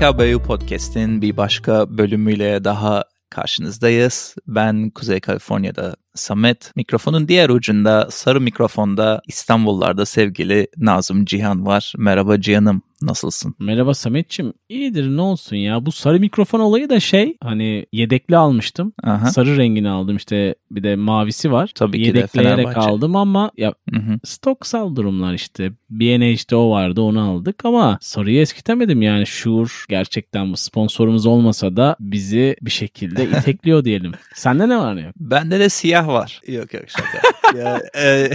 PKBU Podcast'in bir başka bölümüyle daha karşınızdayız. Ben Kuzey Kaliforniya'da Samet. Mikrofonun diğer ucunda sarı mikrofonda İstanbullarda sevgili Nazım Cihan var. Merhaba Cihan'ım. Nasılsın? Merhaba Sametçim. İyidir ne olsun ya. Bu sarı mikrofon olayı da şey hani yedekli almıştım. Aha. Sarı rengini aldım işte bir de mavisi var. Tabii ki de Yedekleyerek Fenerbahçe. aldım ama ya Hı hı. stoksal durumlar işte. BNH'de o vardı onu aldık ama sarıyı eskitemedim yani. Şuur gerçekten bu sponsorumuz olmasa da bizi bir şekilde itekliyor diyelim. Sende ne var ne yok? Bende de siyah var. Yok yok şaka. Ya, e,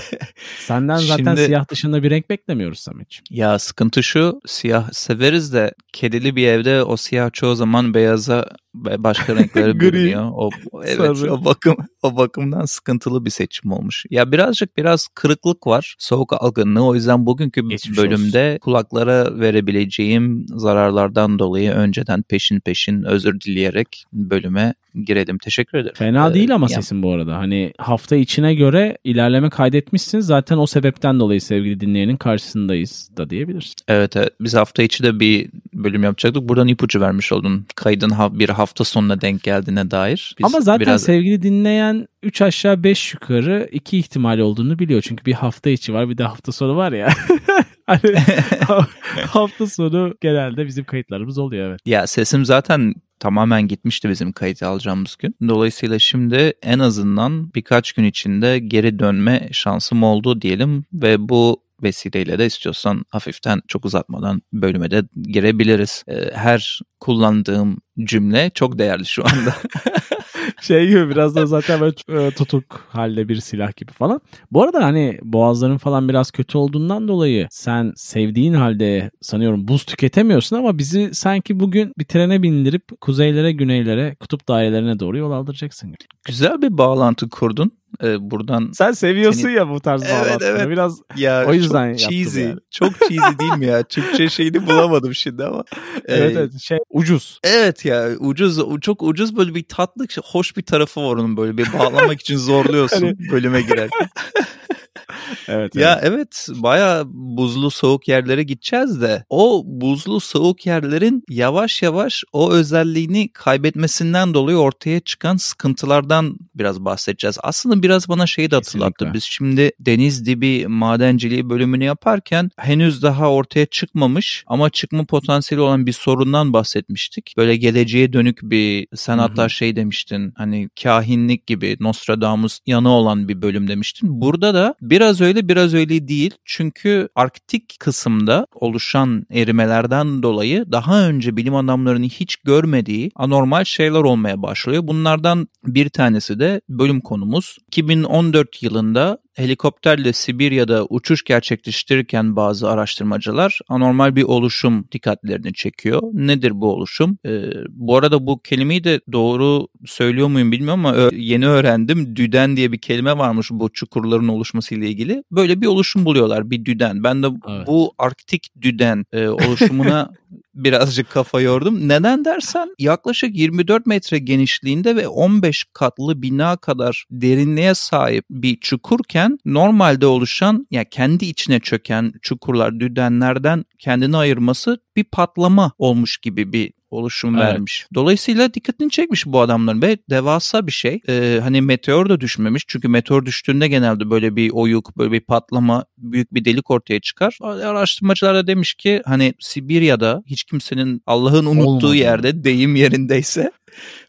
Senden zaten Şimdi- siyah dışında bir renk beklemiyoruz Sametçim. ya sıkıntı şu siyah severiz de kedili bir evde o siyah çoğu zaman beyaza ve başka renklere bürünüyor. O, evet sarı. o bakım o bakımdan sıkıntılı bir seçim olmuş. Ya birazcık biraz kırıklık var. Soğuk algınlığı. O yüzden bugünkü Geçmiş bölümde kulaklara verebileceğim zararlardan dolayı önceden peşin peşin özür dileyerek bölüme girelim. Teşekkür ederim. Fena Ee, değil ama ya- sesin bu arada. Hani hafta içine göre ilerleme kaydetmişsin. Zaten o sebepten dolayı sevgili dinleyenin karşısındayız da diyebilirsin. Evet, evet. Biz hafta içi de bir bölüm yapacaktık. Buradan ipucu vermiş oldun. Kaydın bir hafta sonuna denk geldiğine dair. Biz ama zaten biraz... sevgili dinleyen 3 aşağı 5 yukarı iki ihtimal olduğunu biliyor. Çünkü bir hafta içi var bir de hafta sonu var ya. hani hafta sonu genelde bizim kayıtlarımız oluyor evet. Ya sesim zaten tamamen gitmişti bizim kayıt alacağımız gün. Dolayısıyla şimdi en azından birkaç gün içinde geri dönme şansım oldu diyelim ve bu vesileyle de istiyorsan hafiften çok uzatmadan bölüme de girebiliriz. Ee, Her kullandığım cümle çok değerli şu anda. şey gibi biraz da zaten böyle e, tutuk halde bir silah gibi falan. Bu arada hani boğazların falan biraz kötü olduğundan dolayı sen sevdiğin halde sanıyorum buz tüketemiyorsun ama bizi sanki bugün bir trene bindirip kuzeylere, güneylere, kutup dairelerine doğru yol aldıracaksın. Güzel bir bağlantı kurdun. Ee, buradan Sen seviyorsun Seni- ya bu tarz Evet, bağlantıları. evet. Biraz ya O yüzden çok cheesy. yani. Çok cheesy değil mi ya? Türkçe şeyini bulamadım şimdi ama. evet, Ee, evet şey ucuz. Evet ya ucuz çok ucuz böyle bir tatlı hoş bir tarafı var onun böyle bir bağlamak için zorluyorsun Hani- bölüme girerken. Evet. ya evet baya buzlu soğuk yerlere gideceğiz de o buzlu soğuk yerlerin yavaş yavaş o özelliğini kaybetmesinden dolayı ortaya çıkan sıkıntılardan biraz bahsedeceğiz. Aslında biraz bana şeyi de hatırlattı. Kesinlikle. Biz şimdi deniz dibi madenciliği bölümünü yaparken henüz daha ortaya çıkmamış ama çıkma potansiyeli olan bir sorundan bahsetmiştik. Böyle geleceğe dönük bir sen hatta şey demiştin hani kahinlik gibi Nostradamus yanı olan bir bölüm demiştin. Burada da biraz öyle biraz öyle değil. Çünkü Arktik kısımda oluşan erimelerden dolayı daha önce bilim adamlarının hiç görmediği anormal şeyler olmaya başlıyor. Bunlardan bir tanesi de bölüm konumuz. 2014 yılında helikopterle Sibirya'da uçuş gerçekleştirirken bazı araştırmacılar anormal bir oluşum dikkatlerini çekiyor. Nedir bu oluşum? Ee, bu arada bu kelimeyi de doğru söylüyor muyum bilmiyorum ama yeni öğrendim. Düden diye bir kelime varmış bu çukurların oluşması ile ilgili. Böyle bir oluşum buluyorlar bir düden. Ben de Evet. bu Arktik düden e, oluşumuna birazcık kafa yordum. Neden dersen yaklaşık 24 metre genişliğinde ve 15 katlı bina kadar derinliğe sahip bir çukurken normalde oluşan ya kendi içine çöken çukurlar düdenlerden kendini ayırması bir patlama olmuş gibi bir oluşum Evet. vermiş. Dolayısıyla dikkatini çekmiş bu adamların ve devasa bir şey. Ee, hani meteor da düşmemiş. Çünkü meteor düştüğünde genelde böyle bir oyuk, böyle bir patlama, büyük bir delik ortaya çıkar. Araştırmacılar da demiş ki hani Sibirya'da hiç kimsenin Allah'ın unuttuğu Olmadı. yerde deyim yerindeyse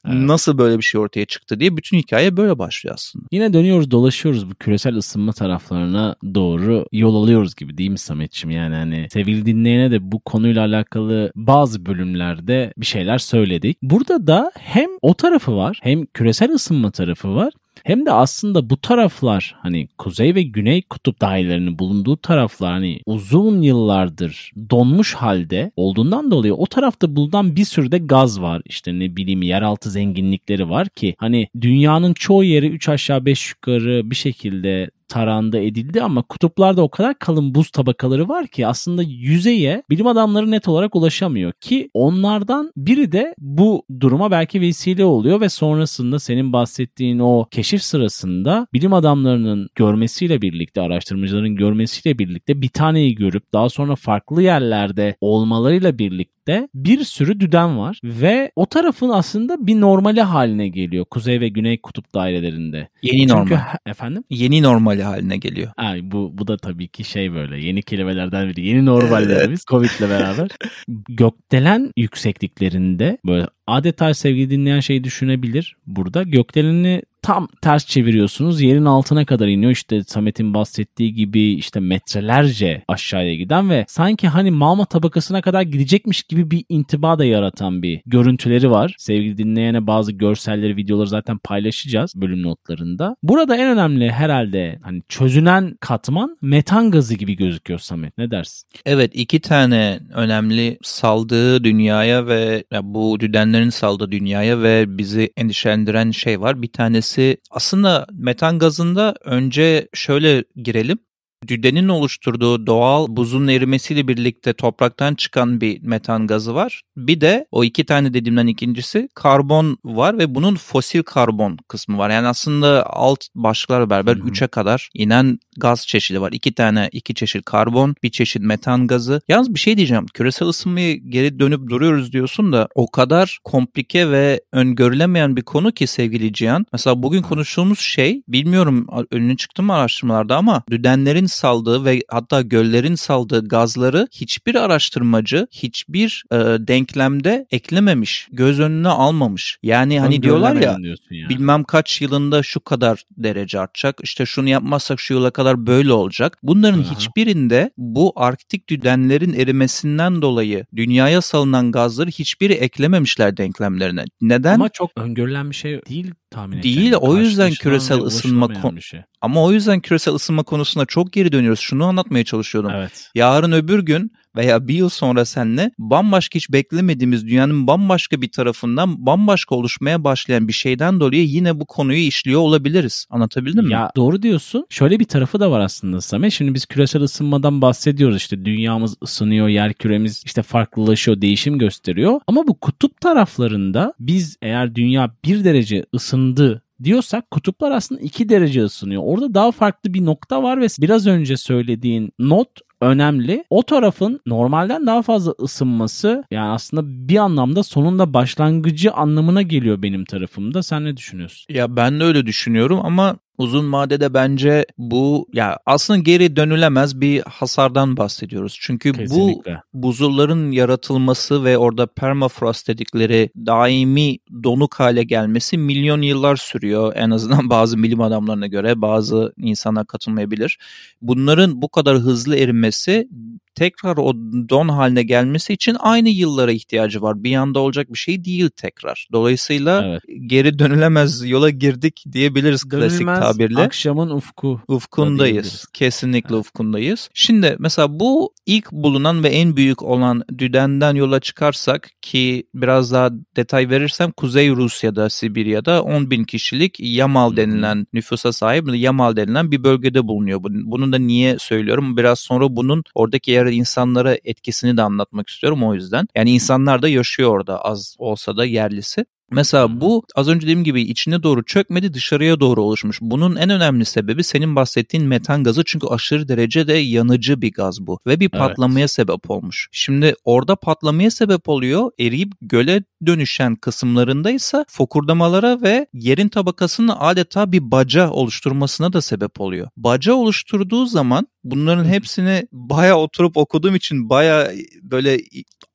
Evet. nasıl böyle bir şey ortaya çıktı diye bütün hikaye böyle başlıyor aslında. Yine dönüyoruz dolaşıyoruz bu küresel ısınma taraflarına doğru yol alıyoruz gibi değil mi Sametçim? Yani hani sevgili dinleyene de bu konuyla alakalı bazı bölümlerde bir şeyler söyledik. Burada da hem o tarafı var hem küresel ısınma tarafı var. Hem de aslında bu taraflar hani kuzey ve güney kutup dairelerinin bulunduğu taraflar hani uzun yıllardır donmuş halde olduğundan dolayı o tarafta bulunan bir sürü de gaz var. İşte ne bileyim yeraltı zenginlikleri var ki hani dünyanın çoğu yeri 3 aşağı 5 yukarı bir şekilde taranda edildi ama kutuplarda o kadar kalın buz tabakaları var ki aslında yüzeye bilim adamları net olarak ulaşamıyor ki onlardan biri de bu duruma belki vesile oluyor ve sonrasında senin bahsettiğin o keşif sırasında bilim adamlarının görmesiyle birlikte araştırmacıların görmesiyle birlikte bir taneyi görüp daha sonra farklı yerlerde olmalarıyla birlikte Samet'te bir sürü düden var ve o tarafın aslında bir normali haline geliyor Kuzey ve Güney Kutup dairelerinde. Yeni Çünkü normal. efendim Yeni normali haline geliyor. Ay bu bu da tabii ki şey böyle yeni kelimelerden biri. Yeni normallerimiz Covid'le beraber. Gökdelen yüksekliklerinde böyle adeta sevgili dinleyen şeyi düşünebilir burada. Gökdeleni tam ters çeviriyorsunuz. Yerin altına kadar iniyor. İşte Samet'in bahsettiği gibi işte metrelerce aşağıya giden ve sanki hani mağma tabakasına kadar gidecekmiş gibi bir intiba da yaratan bir görüntüleri var. Sevgili dinleyene bazı görselleri, videoları zaten paylaşacağız bölüm notlarında. Burada en önemli herhalde hani çözünen katman metan gazı gibi gözüküyor Samet. Ne dersin? Evet iki tane önemli saldığı dünyaya ve bu düdenlerin saldığı dünyaya ve bizi endişelendiren şey var. Bir tanesi aslında metan gazında önce şöyle girelim. Düdenin oluşturduğu doğal buzun erimesiyle birlikte topraktan çıkan bir metan gazı var. Bir de o iki tane dediğimden ikincisi karbon var ve bunun fosil karbon kısmı var. Yani aslında alt başlıklarla beraber Hı hı. 3'e kadar inen gaz çeşidi var. İki tane iki çeşit karbon, bir çeşit metan gazı. Yalnız bir şey diyeceğim. Küresel ısınmayı geri dönüp duruyoruz diyorsun da o kadar komplike ve öngörülemeyen bir konu ki sevgili Cihan. Mesela bugün konuştuğumuz şey bilmiyorum önüne çıktı mı araştırmalarda ama düdenlerin saldığı ve hatta göllerin saldığı gazları hiçbir araştırmacı hiçbir e, denklemde eklememiş. Göz önüne almamış. Yani hani diyorlar ya yani. bilmem kaç yılında şu kadar derece artacak. İşte şunu yapmazsak şu yıla kadar böyle olacak. Bunların Aha. hiçbirinde bu arktik düdenlerin erimesinden dolayı dünyaya salınan gazları hiçbiri eklememişler denklemlerine. Neden? Ama çok öngörülen bir şey değil tahmin Değil, o yüzden küresel ısınma şey. Ama o yüzden küresel ısınma konusuna çok geri dönüyoruz. Şunu anlatmaya çalışıyordum. Evet. Yarın öbür gün veya bir yıl sonra seninle bambaşka hiç beklemediğimiz dünyanın bambaşka bir tarafından bambaşka oluşmaya başlayan bir şeyden dolayı yine bu konuyu işliyor olabiliriz. Anlatabildim mi? Ya doğru diyorsun. Şöyle bir tarafı da var aslında Samet. Şimdi biz küresel ısınmadan bahsediyoruz. İşte dünyamız ısınıyor, yer küremiz işte farklılaşıyor, değişim gösteriyor. Ama bu kutup taraflarında biz eğer dünya bir derece ısındı diyorsak kutuplar aslında 2 derece ısınıyor. Orada daha farklı bir nokta var ve biraz önce söylediğin not önemli. O tarafın normalden daha fazla ısınması yani aslında bir anlamda sonunda başlangıcı anlamına geliyor benim tarafımda. Sen ne düşünüyorsun? Ya ben de öyle düşünüyorum ama uzun vadede bence bu ya aslında geri dönülemez bir hasardan bahsediyoruz. Çünkü bu Kesinlikle. buzulların yaratılması ve orada permafrost dedikleri daimi donuk hale gelmesi milyon yıllar sürüyor. En azından bazı bilim adamlarına göre bazı insanlar katılmayabilir. Bunların bu kadar hızlı erimesi tekrar o don haline gelmesi için aynı yıllara ihtiyacı var. Bir anda olacak bir şey değil tekrar. Dolayısıyla Evet. geri dönülemez yola girdik diyebiliriz klasik Dönülmez tabirle. akşamın ufku. Ufkundayız. Kesinlikle Evet. ufkundayız. Şimdi mesela bu ilk bulunan ve en büyük olan düdenden yola çıkarsak ki biraz daha detay verirsem Kuzey Rusya'da, Sibirya'da 10 bin kişilik Yamal denilen nüfusa sahip Yamal denilen bir bölgede bulunuyor. Bunu da niye söylüyorum? Biraz sonra bunun oradaki yer insanlara etkisini de anlatmak istiyorum o yüzden. Yani insanlar da yaşıyor orada az olsa da yerlisi. Mesela bu az önce dediğim gibi içine doğru çökmedi dışarıya doğru oluşmuş. Bunun en önemli sebebi senin bahsettiğin metan gazı çünkü aşırı derecede yanıcı bir gaz bu ve bir Evet. patlamaya sebep olmuş. Şimdi orada patlamaya sebep oluyor eriyip göle dönüşen kısımlarında ise fokurdamalara ve yerin tabakasının adeta bir baca oluşturmasına da sebep oluyor. Baca oluşturduğu zaman bunların hepsini baya oturup okuduğum için baya böyle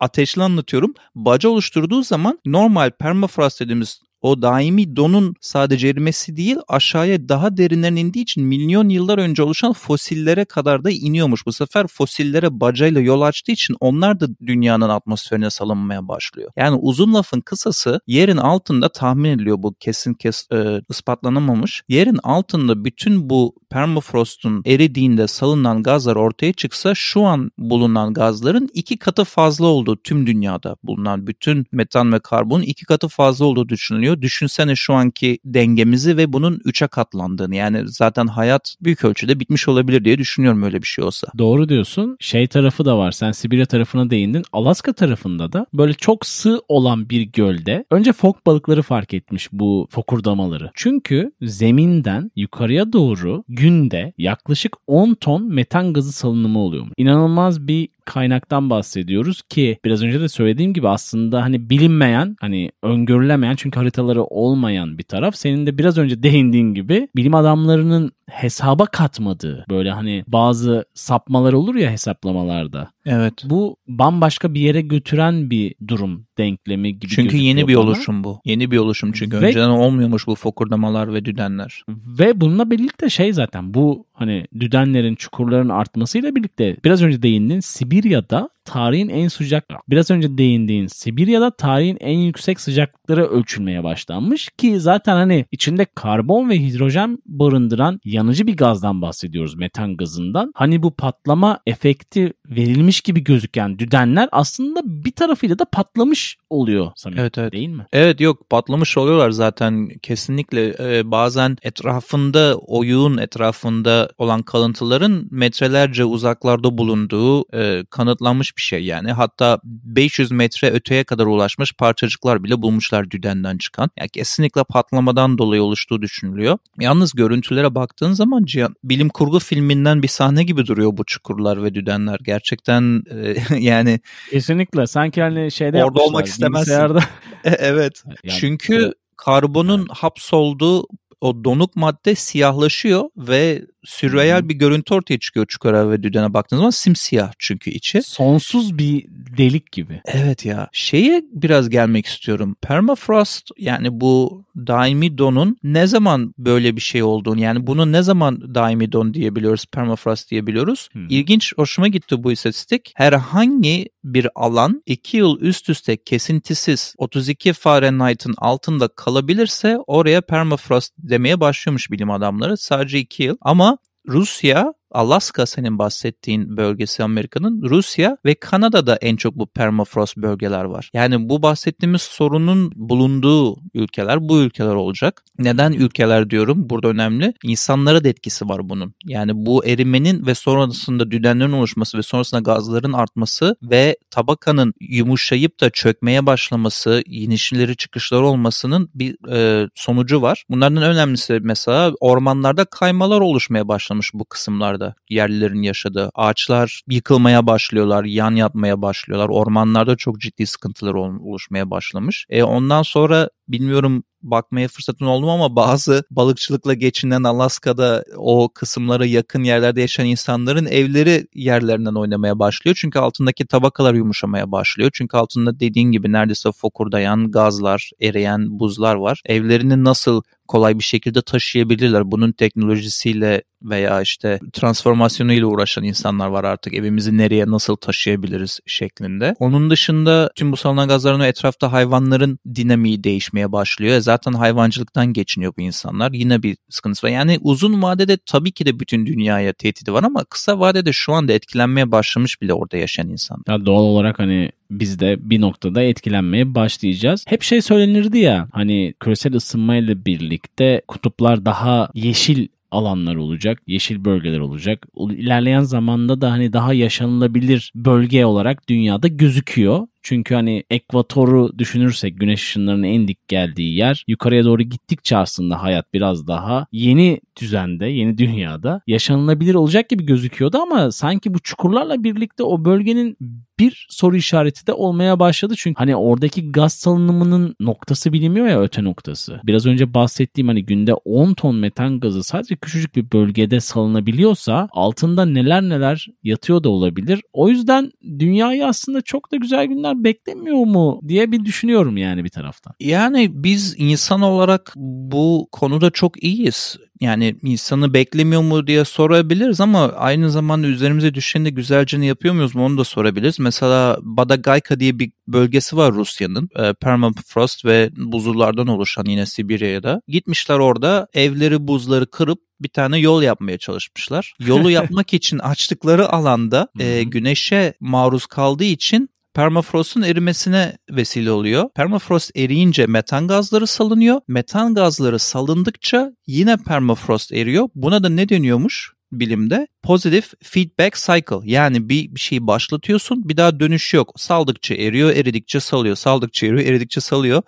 ateşli anlatıyorum. Baca oluşturduğu zaman normal permafrost Dollars, der dem o daimi donun sadece erimesi değil aşağıya daha derinlerine indiği için milyon yıllar önce oluşan fosillere kadar da iniyormuş. Bu sefer fosillere bacayla yol açtığı için onlar da dünyanın atmosferine salınmaya başlıyor. Yani uzun lafın kısası yerin altında tahmin ediliyor bu kesin kes, e, ispatlanamamış. Yerin altında bütün bu permafrostun eridiğinde salınan gazlar ortaya çıksa şu an bulunan gazların iki katı fazla olduğu tüm dünyada bulunan bütün metan ve karbon iki katı fazla olduğu düşünülüyor. Düşünsene şu anki dengemizi ve bunun üçe katlandığını yani zaten hayat büyük ölçüde bitmiş olabilir diye düşünüyorum öyle bir şey olsa. Doğru diyorsun. Şey tarafı da var. Sen Sibirya tarafına değindin. Alaska tarafında da böyle çok sığ olan bir gölde önce fok balıkları fark etmiş bu fokurdamaları. Çünkü zeminden yukarıya doğru günde yaklaşık 10 ton metan gazı salınımı oluyormuş. İnanılmaz bir kaynaktan bahsediyoruz ki biraz önce de söylediğim gibi aslında hani bilinmeyen hani öngörülemeyen çünkü haritaları olmayan bir taraf. Senin de biraz önce değindiğin gibi bilim adamlarının hesaba katmadığı böyle hani bazı sapmalar olur ya hesaplamalarda. Evet. Bu bambaşka bir yere götüren bir durum denklemi gibi Çünkü yeni bir bana. oluşum bu. Yeni bir oluşum çünkü Ve- önceden olmuyormuş bu fokurdamalar ve düdenler. Ve bununla birlikte şey zaten bu hani düdenlerin, çukurların artmasıyla birlikte biraz önce değindin Sibirya'da tarihin en sıcak biraz önce değindiğin Sibirya'da tarihin en yüksek sıcaklıkları ölçülmeye başlanmış ki zaten hani içinde karbon ve hidrojen barındıran yanıcı bir gazdan bahsediyoruz metan gazından. Hani bu patlama efekti verilmiş gibi gözüken düdenler aslında bir tarafıyla da patlamış oluyor Samet. Evet, evet. Değil mi? Evet yok patlamış oluyorlar zaten kesinlikle Ee, bazen etrafında oyuğun etrafında olan kalıntıların metrelerce uzaklarda bulunduğu e, kanıtlanmış bir şey yani hatta 500 metre öteye kadar ulaşmış parçacıklar bile bulmuşlar düdenden çıkan. Yani kesinlikle patlamadan dolayı oluştuğu düşünülüyor. Yalnız görüntülere baktığın zaman Cihan, bilim kurgu filminden bir sahne gibi duruyor bu çukurlar ve düdenler. Gerçekten e, yani Kesinlikle. Sanki hani şeyde Orada olmak istemezsin. bilgisayarda. evet Yani Çünkü karbonun hapsolduğu o donuk madde siyahlaşıyor ve sürreel bir görüntü ortaya çıkıyor çukura ve düdene baktığınız zaman simsiyah çünkü içi. sonsuz bir delik gibi. Evet ya şeye biraz gelmek istiyorum. Permafrost yani bu daimi donun ne zaman böyle bir şey olduğunu yani bunu ne zaman daimi don diyebiliyoruz permafrost diyebiliyoruz. Hı. İlginç hoşuma gitti bu istatistik. Herhangi bir alan 2 yıl üst üste kesintisiz 32 Fahrenheit'ın altında kalabilirse oraya permafrost demeye başlıyormuş bilim adamları. Sadece 2 yıl ama Rusya, Alaska senin bahsettiğin bölgesi Amerika'nın Rusya ve Kanada'da en çok bu permafrost bölgeler var. Yani bu bahsettiğimiz sorunun bulunduğu ülkeler bu ülkeler olacak. Neden ülkeler diyorum? Burada önemli. İnsanlara da etkisi var bunun. Yani bu erimenin ve sonrasında düdenlerin oluşması ve sonrasında gazların artması ve tabakanın yumuşayıp da çökmeye başlaması, inişleri çıkışları olmasının bir e, sonucu var. Bunlardan önemlisi mesela ormanlarda kaymalar oluşmaya başlamış bu kısımlarda yerlilerin yaşadığı. Ağaçlar yıkılmaya başlıyorlar, yan yatmaya başlıyorlar. Ormanlarda çok ciddi sıkıntılar ol- oluşmaya başlamış. E, ondan sonra bilmiyorum bakmaya fırsatın oldu ama bazı balıkçılıkla geçinen Alaska'da o kısımlara yakın yerlerde yaşayan insanların evleri yerlerinden oynamaya başlıyor. Çünkü altındaki tabakalar yumuşamaya başlıyor. Çünkü altında dediğin gibi neredeyse fokurdayan gazlar, eriyen buzlar var. Evlerini nasıl kolay bir şekilde taşıyabilirler. Bunun teknolojisiyle veya işte transformasyonuyla uğraşan insanlar var artık. Evimizi nereye nasıl taşıyabiliriz şeklinde. Onun dışında tüm bu salınan gazların etrafta hayvanların dinamiği değişmeye başlıyor. E Zaten hayvancılıktan geçiniyor bu insanlar. Yine bir sıkıntısı var. Yani uzun vadede tabii ki de bütün dünyaya tehdidi var ama kısa vadede şu anda etkilenmeye başlamış bile orada yaşayan insan. Ya doğal olarak hani biz de bir noktada etkilenmeye başlayacağız. Hep şey söylenirdi ya hani küresel ısınmayla birlikte kutuplar daha yeşil alanlar olacak, yeşil bölgeler olacak. İlerleyen zamanda da hani daha yaşanılabilir bölge olarak dünyada gözüküyor. Çünkü hani ekvatoru düşünürsek güneş ışınlarının en dik geldiği yer yukarıya doğru gittikçe aslında hayat biraz daha yeni düzende, yeni dünyada yaşanılabilir olacak gibi gözüküyordu ama sanki bu çukurlarla birlikte o bölgenin bir soru işareti de olmaya başladı. Çünkü hani oradaki gaz salınımının noktası bilinmiyor ya öte noktası. Biraz önce bahsettiğim hani günde 10 ton metan gazı sadece küçücük bir bölgede salınabiliyorsa altında neler neler yatıyor da olabilir. O yüzden dünyayı aslında çok da güzel günler beklemiyor mu diye bir düşünüyorum yani bir taraftan. Yani biz insan olarak bu konuda çok iyiyiz. Yani insanı beklemiyor mu diye sorabiliriz ama aynı zamanda üzerimize düşeni de güzelce yapıyor muyuz mu onu da sorabiliriz. Mesela Badagayka diye bir bölgesi var Rusya'nın. E, permafrost ve buzullardan oluşan yine Sibirya'da. Gitmişler orada evleri buzları kırıp bir tane yol yapmaya çalışmışlar. Yolu yapmak için açtıkları alanda e, güneşe maruz kaldığı için permafrostun erimesine vesile oluyor. Permafrost eriyince metan gazları salınıyor. Metan gazları salındıkça yine permafrost eriyor. Buna da ne deniyormuş? bilimde positive feedback cycle. Yani bir, bir şeyi başlatıyorsun bir daha dönüş yok. Saldıkça eriyor, eridikçe salıyor. Saldıkça eriyor, eridikçe salıyor.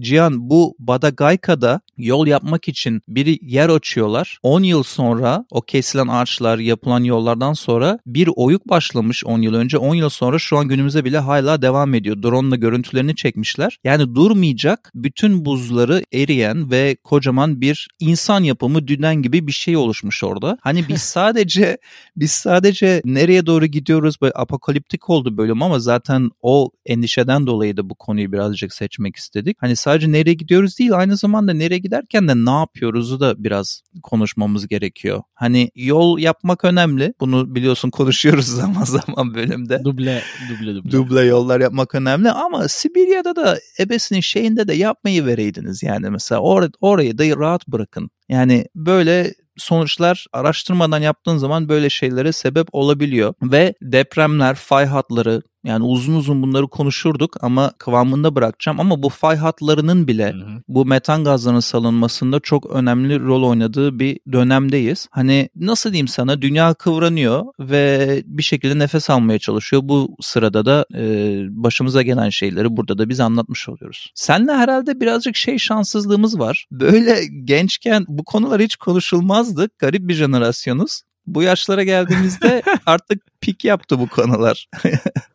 Cihan bu Badagayka'da yol yapmak için bir yer açıyorlar. 10 yıl sonra o kesilen ağaçlar yapılan yollardan sonra bir oyuk başlamış 10 yıl önce. 10 yıl sonra şu an günümüze bile hala devam ediyor. Drone'la görüntülerini çekmişler. Yani durmayacak bütün buzları eriyen ve kocaman bir insan yapımı dünen gibi bir şey oluşmuş orada. Hani biz sadece biz sadece nereye doğru gidiyoruz böyle apokaliptik oldu bölüm ama zaten o endişeden dolayı da bu konuyu birazcık seçmek istedik. Hani sadece nereye gidiyoruz değil aynı zamanda nereye giderken de ne yapıyoruzu da biraz konuşmamız gerekiyor. Hani yol yapmak önemli. Bunu biliyorsun konuşuyoruz zaman zaman bölümde. Duble, duble, duble. Duble yollar yapmak önemli ama Sibirya'da da ebesinin şeyinde de yapmayı vereydiniz yani mesela or orayı da rahat bırakın. Yani böyle sonuçlar araştırmadan yaptığın zaman böyle şeylere sebep olabiliyor ve depremler, fay hatları yani uzun uzun bunları konuşurduk ama kıvamında bırakacağım ama bu fay hatlarının bile hı hı. bu metan gazlarının salınmasında çok önemli rol oynadığı bir dönemdeyiz. Hani nasıl diyeyim sana dünya kıvranıyor ve bir şekilde nefes almaya çalışıyor. Bu sırada da e, başımıza gelen şeyleri burada da biz anlatmış oluyoruz. Senle herhalde birazcık şey şanssızlığımız var. Böyle gençken bu konular hiç konuşulmazdı. Garip bir jenerasyonuz. Bu yaşlara geldiğimizde artık pik yaptı bu konular.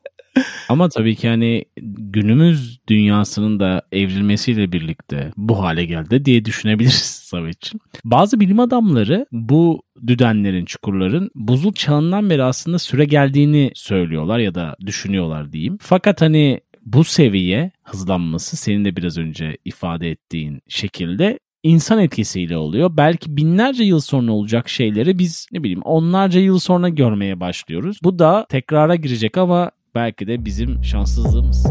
Ama tabii ki hani günümüz dünyasının da evrilmesiyle birlikte bu hale geldi diye düşünebiliriz Samet'ciğim. Bazı bilim adamları bu düdenlerin, çukurların buzul çağından beri aslında süre geldiğini söylüyorlar ya da düşünüyorlar diyeyim. Fakat hani bu seviye hızlanması senin de biraz önce ifade ettiğin şekilde insan etkisiyle oluyor. Belki binlerce yıl sonra olacak şeyleri biz ne bileyim onlarca yıl sonra görmeye başlıyoruz. Bu da tekrara girecek ama belki de bizim şanssızlığımız.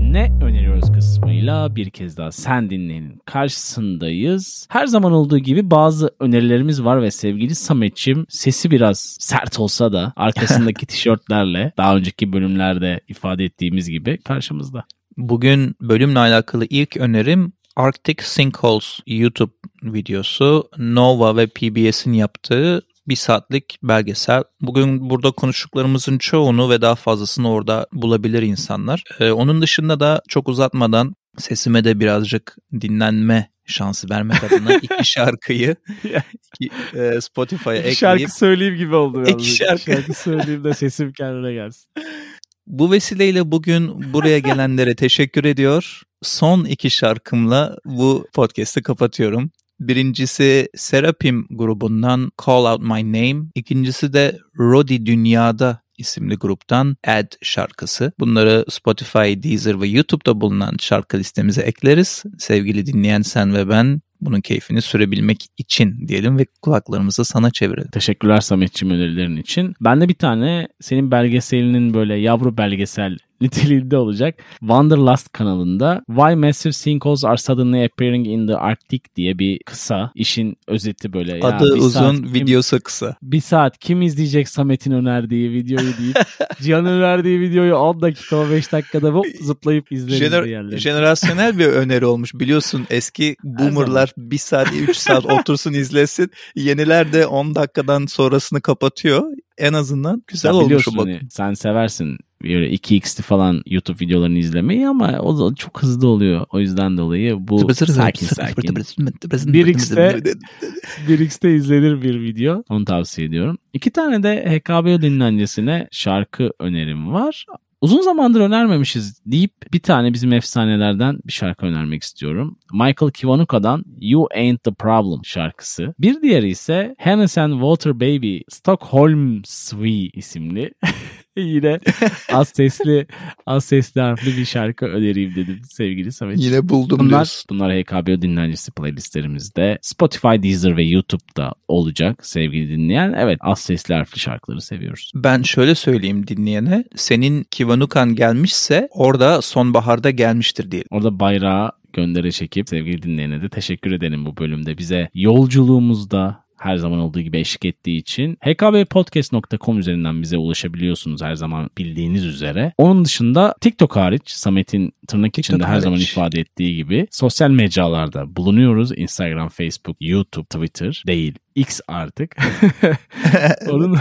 Ne öneriyoruz kısmıyla bir kez daha sen dinleyenin karşısındayız. Her zaman olduğu gibi bazı önerilerimiz var ve sevgili Sametçim sesi biraz sert olsa da arkasındaki tişörtlerle daha önceki bölümlerde ifade ettiğimiz gibi karşımızda. Bugün bölümle alakalı ilk önerim Arctic Sinkholes YouTube videosu Nova ve PBS'in yaptığı bir saatlik belgesel. Bugün burada konuştuklarımızın çoğunu ve daha fazlasını orada bulabilir insanlar. Ee, onun dışında da çok uzatmadan sesime de birazcık dinlenme şansı vermek adına iki şarkıyı iki, e, Spotify'a ekleyip... Şarkı söyleyeyim gibi oldu. İki şarkı. şarkı söyleyeyim de sesim kendine gelsin. Bu vesileyle bugün buraya gelenlere teşekkür ediyor. Son iki şarkımla bu podcast'i kapatıyorum. Birincisi Serapim grubundan Call Out My Name. İkincisi de Rodi Dünyada isimli gruptan Ad şarkısı. Bunları Spotify, Deezer ve YouTube'da bulunan şarkı listemize ekleriz. Sevgili dinleyen sen ve ben bunun keyfini sürebilmek için diyelim ve kulaklarımızı sana çevirelim. Teşekkürler Sametçim önerilerin için. Ben de bir tane senin belgeselinin böyle yavru belgesel niteliğinde olacak. Wanderlust kanalında Why Massive Sinkholes Are Suddenly Appearing in the Arctic diye bir kısa işin özeti böyle. Ya Adı uzun, saat, videosu kim, kısa. Bir saat kim izleyecek Samet'in önerdiği videoyu deyip Cihan önerdiği videoyu 10 dakika 5 dakikada hop zıplayıp izleriz Jener- yerleri. Jenerasyonel bir öneri olmuş. Biliyorsun eski boomerlar bir saat 3 saat otursun izlesin. Yeniler de 10 dakikadan sonrasını kapatıyor en azından güzel ya olmuş bak. Hani, sen seversin böyle 2x'li falan YouTube videolarını izlemeyi ama o da çok hızlı oluyor. O yüzden dolayı bu sakin sakin. 1x'te 1x'te izlenir bir video. Onu tavsiye ediyorum. İki tane de HKBO dinlencesine şarkı önerim var. Uzun zamandır önermemişiz deyip bir tane bizim efsanelerden bir şarkı önermek istiyorum. Michael Kivanuka'dan You Ain't The Problem şarkısı. Bir diğeri ise Hannes and Water Baby Stockholm Sweet isimli Yine az sesli az sesli harfli bir şarkı önereyim dedim sevgili Samet. Yine buldum bunlar, diyorsun. Bunlar HKBO dinlencesi playlistlerimizde Spotify, Deezer ve YouTube'da olacak sevgili dinleyen. Evet az sesli harfli şarkıları seviyoruz. Ben şöyle söyleyeyim dinleyene. Senin Kivanukan gelmişse orada sonbaharda gelmiştir diye. Orada bayrağı göndere çekip sevgili dinleyene de teşekkür edelim bu bölümde. Bize yolculuğumuzda her zaman olduğu gibi eşlik ettiği için. hkbpodcast.com üzerinden bize ulaşabiliyorsunuz her zaman bildiğiniz üzere. Onun dışında TikTok hariç Samet'in tırnak içinde TikTok her zaman hariç. ifade ettiği gibi sosyal mecralarda bulunuyoruz. Instagram, Facebook, YouTube, Twitter değil. X artık. onun,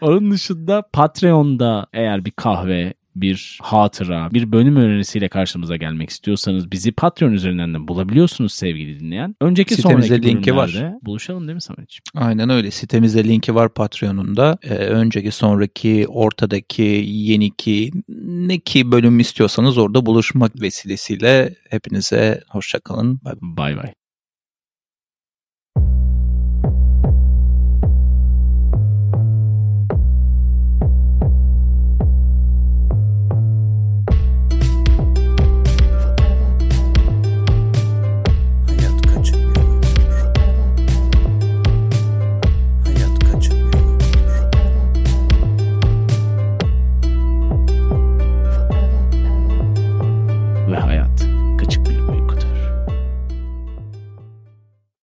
onun dışında Patreon'da eğer bir kahve bir hatıra, bir bölüm önerisiyle karşımıza gelmek istiyorsanız bizi Patreon üzerinden de bulabiliyorsunuz sevgili dinleyen. Önceki Sitemizde sonraki linki var. buluşalım değil mi Sametciğim? Aynen öyle. Sitemizde linki var Patreon'unda. Ee, önceki, sonraki, ortadaki, yeniki ne ki bölüm istiyorsanız orada buluşmak vesilesiyle hepinize hoşçakalın. Bay bay.